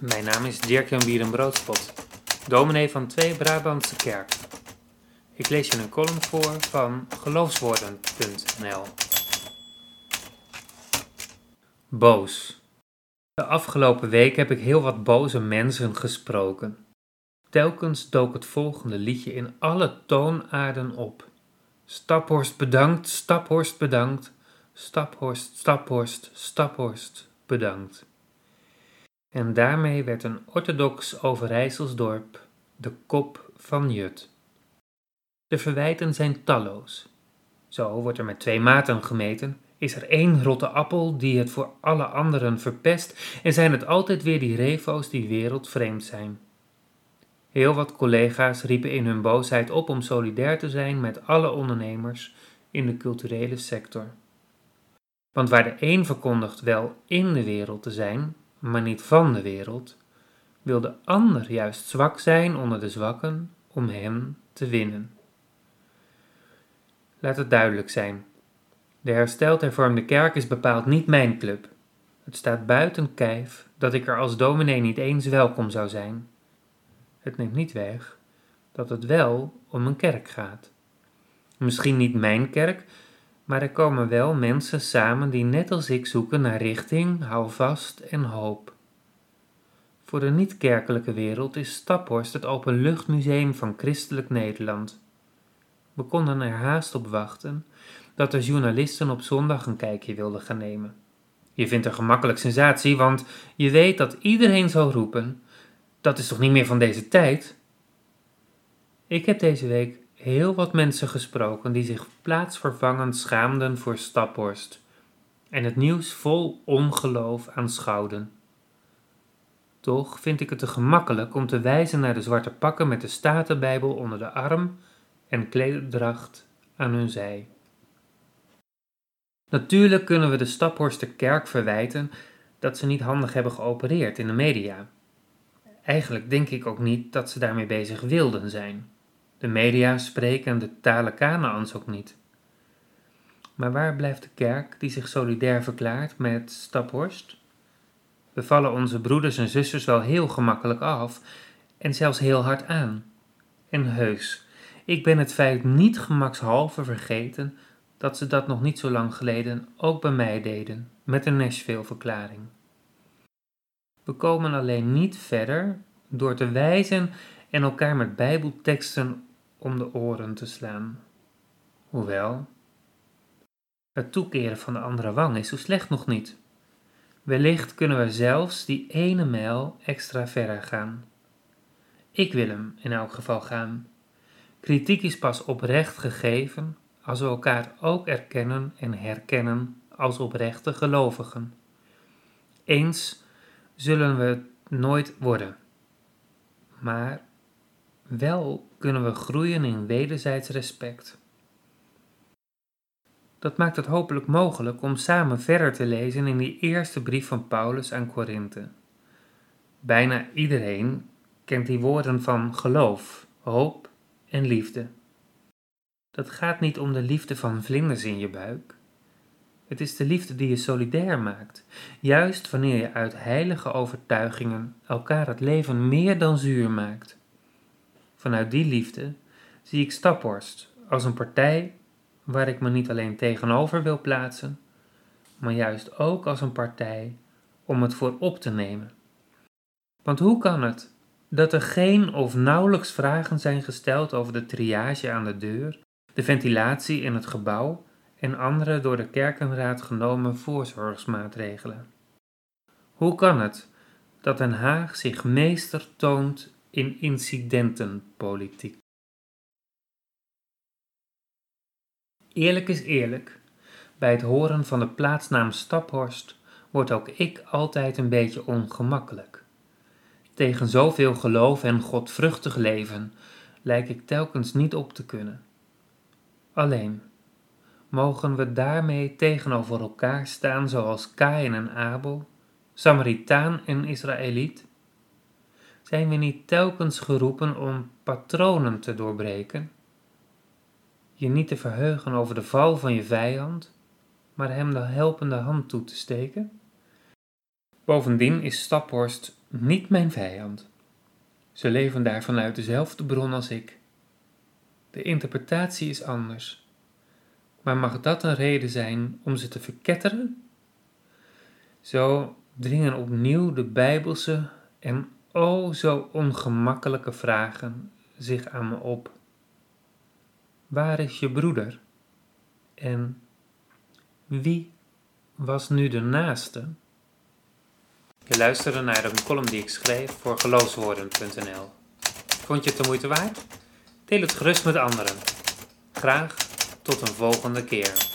Mijn naam is Dirk-Jan Bierenbroodspot, dominee van Twee Brabantse Kerk. Ik lees je een column voor van geloofswoorden.nl. Boos. De afgelopen week heb ik heel wat boze mensen gesproken. Telkens dook het volgende liedje in alle toonaarden op. Staphorst bedankt, Staphorst bedankt, Staphorst, Staphorst, Staphorst bedankt. En daarmee werd een orthodox Overijsselsdorp de kop van Jut. De verwijten zijn talloos. Zo wordt er met twee maten gemeten, is er één rotte appel die het voor alle anderen verpest en zijn het altijd weer die refo's die wereldvreemd zijn. Heel wat collega's riepen in hun boosheid op om solidair te zijn met alle ondernemers in de culturele sector. Want waar de een verkondigt wel in de wereld te zijn, maar niet van de wereld, wil de ander juist zwak zijn onder de zwakken om hem te winnen. Laat het duidelijk zijn. De hersteld hervormde kerk is bepaald niet mijn club. Het staat buiten kijf dat ik er als dominee niet eens welkom zou zijn. Het neemt niet weg dat het wel om een kerk gaat. Misschien niet mijn kerk, maar er komen wel mensen samen die net als ik zoeken naar richting, houvast en hoop. Voor de niet-kerkelijke wereld is Staphorst het openluchtmuseum van christelijk Nederland. We konden er haast op wachten dat de journalisten op zondag een kijkje wilden gaan nemen. Je vindt een gemakkelijk sensatie, want je weet dat iedereen zal roepen: dat is toch niet meer van deze tijd? Ik heb deze week heel wat mensen gesproken die zich plaatsvervangend schaamden voor Staphorst en het nieuws vol ongeloof aanschouwden. Toch vind ik het te gemakkelijk om te wijzen naar de zwarte pakken met de Statenbijbel onder de arm en klederdracht aan hun zij. Natuurlijk kunnen we de Staphorster kerk verwijten dat ze niet handig hebben geopereerd in de media. Eigenlijk denk ik ook niet dat ze daarmee bezig wilden zijn. De media spreken de talen Kanaans ook niet. Maar waar blijft de kerk die zich solidair verklaart met Staphorst? We vallen onze broeders en zusters wel heel gemakkelijk af en zelfs heel hard aan. En heus, ik ben het feit niet gemakshalve vergeten dat ze dat nog niet zo lang geleden ook bij mij deden, met een Nashville-verklaring. We komen alleen niet verder door te wijzen en elkaar met bijbelteksten om de oren te slaan. Hoewel, het toekeren van de andere wang is zo slecht nog niet. Wellicht kunnen we zelfs die ene mijl extra verder gaan. Ik wil hem in elk geval gaan. Kritiek is pas oprecht gegeven als we elkaar ook erkennen en herkennen als oprechte gelovigen. Eens zullen we het nooit worden, maar wel kunnen we groeien in wederzijds respect. Dat maakt het hopelijk mogelijk om samen verder te lezen in die eerste brief van Paulus aan Korinthe. Bijna iedereen kent die woorden van geloof, hoop en liefde. Dat gaat niet om de liefde van vlinders in je buik. Het is de liefde die je solidair maakt, juist wanneer je uit heilige overtuigingen elkaar het leven meer dan zuur maakt. Vanuit die liefde zie ik Staphorst als een partij waar ik me niet alleen tegenover wil plaatsen, maar juist ook als een partij om het voor op te nemen. Want hoe kan het dat er geen of nauwelijks vragen zijn gesteld over de triage aan de deur, de ventilatie in het gebouw en andere door de kerkenraad genomen voorzorgsmaatregelen? Hoe kan het dat Den Haag zich meester toont in incidentenpolitiek? Eerlijk is eerlijk. Bij het horen van de plaatsnaam Staphorst word ook ik altijd een beetje ongemakkelijk. Tegen zoveel geloof en godvruchtig leven lijk ik telkens niet op te kunnen. Alleen, mogen we daarmee tegenover elkaar staan zoals Kain en Abel, Samaritaan en Israëliet? Zijn we niet telkens geroepen om patronen te doorbreken? je niet te verheugen over de val van je vijand, maar hem de helpende hand toe te steken? Bovendien is Staphorst niet mijn vijand. Ze leven daar vanuit dezelfde bron als ik. De interpretatie is anders. Maar mag dat een reden zijn om ze te verketteren? Zo dringen opnieuw de bijbelse en o zo ongemakkelijke vragen zich aan me op. Waar is je broeder? En wie was nu de naaste? Je luisterde naar een column die ik schreef voor geloofswoorden.nl. Vond je het de moeite waard? Deel het gerust met anderen. Graag tot een volgende keer.